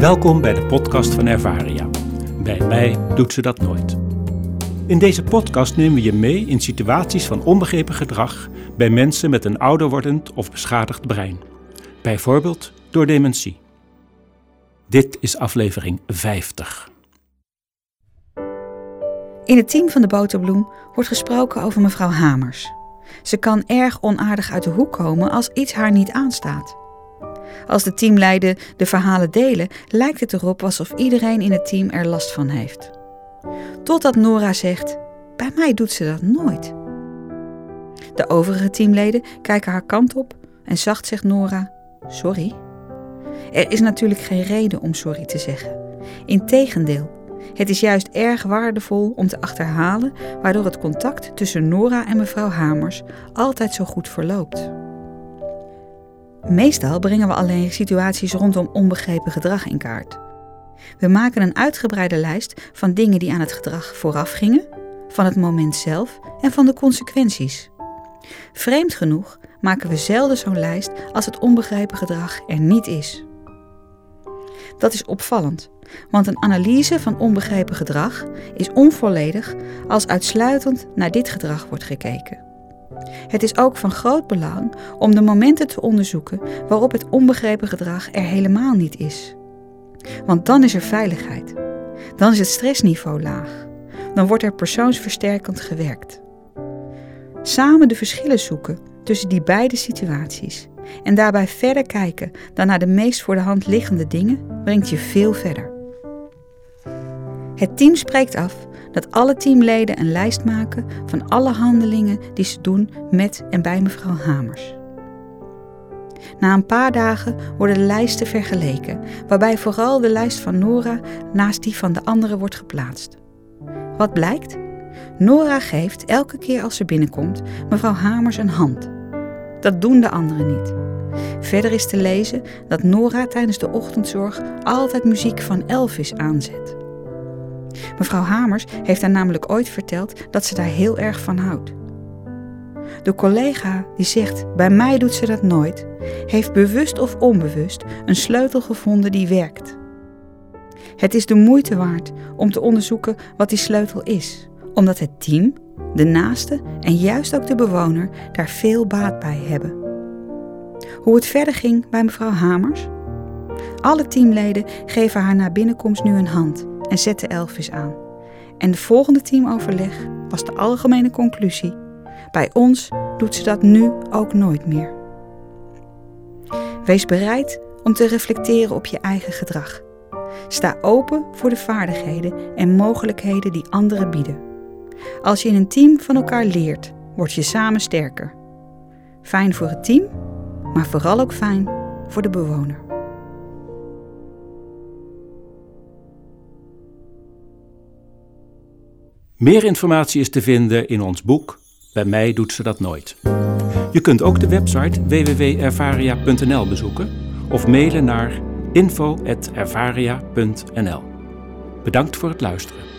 Welkom bij de podcast van Ervaria. Bij mij doet ze dat nooit. In deze podcast nemen we je mee in situaties van onbegrepen gedrag bij mensen met een ouder wordend of beschadigd brein. Bijvoorbeeld door dementie. Dit is aflevering 50. In het team van de Boterbloem wordt gesproken over mevrouw Hamers. Ze kan erg onaardig uit de hoek komen als iets haar niet aanstaat. Als de teamleider de verhalen delen, lijkt het erop alsof iedereen in het team er last van heeft. Totdat Nora zegt: Bij mij doet ze dat nooit. De overige teamleden kijken haar kant op en zacht zegt Nora: Sorry. Er is natuurlijk geen reden om sorry te zeggen. Integendeel, het is juist erg waardevol om te achterhalen waardoor het contact tussen Nora en mevrouw Hamers altijd zo goed verloopt. Meestal brengen we alleen situaties rondom onbegrepen gedrag in kaart. We maken een uitgebreide lijst van dingen die aan het gedrag vooraf gingen, van het moment zelf en van de consequenties. Vreemd genoeg maken we zelden zo'n lijst als het onbegrepen gedrag er niet is. Dat is opvallend, want een analyse van onbegrepen gedrag is onvolledig als uitsluitend naar dit gedrag wordt gekeken. Het is ook van groot belang om de momenten te onderzoeken waarop het onbegrepen gedrag er helemaal niet is. Want dan is er veiligheid. Dan is het stressniveau laag. Dan wordt er persoonsversterkend gewerkt. Samen de verschillen zoeken tussen die beide situaties en daarbij verder kijken dan naar de meest voor de hand liggende dingen brengt je veel verder. Het team spreekt af dat alle teamleden een lijst maken van alle handelingen die ze doen met en bij mevrouw Hamers. Na een paar dagen worden de lijsten vergeleken, waarbij vooral de lijst van Nora naast die van de anderen wordt geplaatst. Wat blijkt? Nora geeft elke keer als ze binnenkomt mevrouw Hamers een hand. Dat doen de anderen niet. Verder is te lezen dat Nora tijdens de ochtendzorg altijd muziek van Elvis aanzet. Mevrouw Hamers heeft haar namelijk ooit verteld dat ze daar heel erg van houdt. De collega die zegt: Bij mij doet ze dat nooit, heeft bewust of onbewust een sleutel gevonden die werkt. Het is de moeite waard om te onderzoeken wat die sleutel is, omdat het team, de naaste en juist ook de bewoner daar veel baat bij hebben. Hoe het verder ging bij mevrouw Hamers? Alle teamleden geven haar na binnenkomst nu een hand en zetten Elvis aan. En de volgende teamoverleg was de algemene conclusie: bij ons doet ze dat nu ook nooit meer. Wees bereid om te reflecteren op je eigen gedrag. Sta open voor de vaardigheden en mogelijkheden die anderen bieden. Als je in een team van elkaar leert, word je samen sterker. Fijn voor het team, maar vooral ook fijn voor de bewoner. Meer informatie is te vinden in ons boek Bij mij doet ze dat nooit. Je kunt ook de website www.ervaria.nl bezoeken of mailen naar info.ervaria.nl. Bedankt voor het luisteren.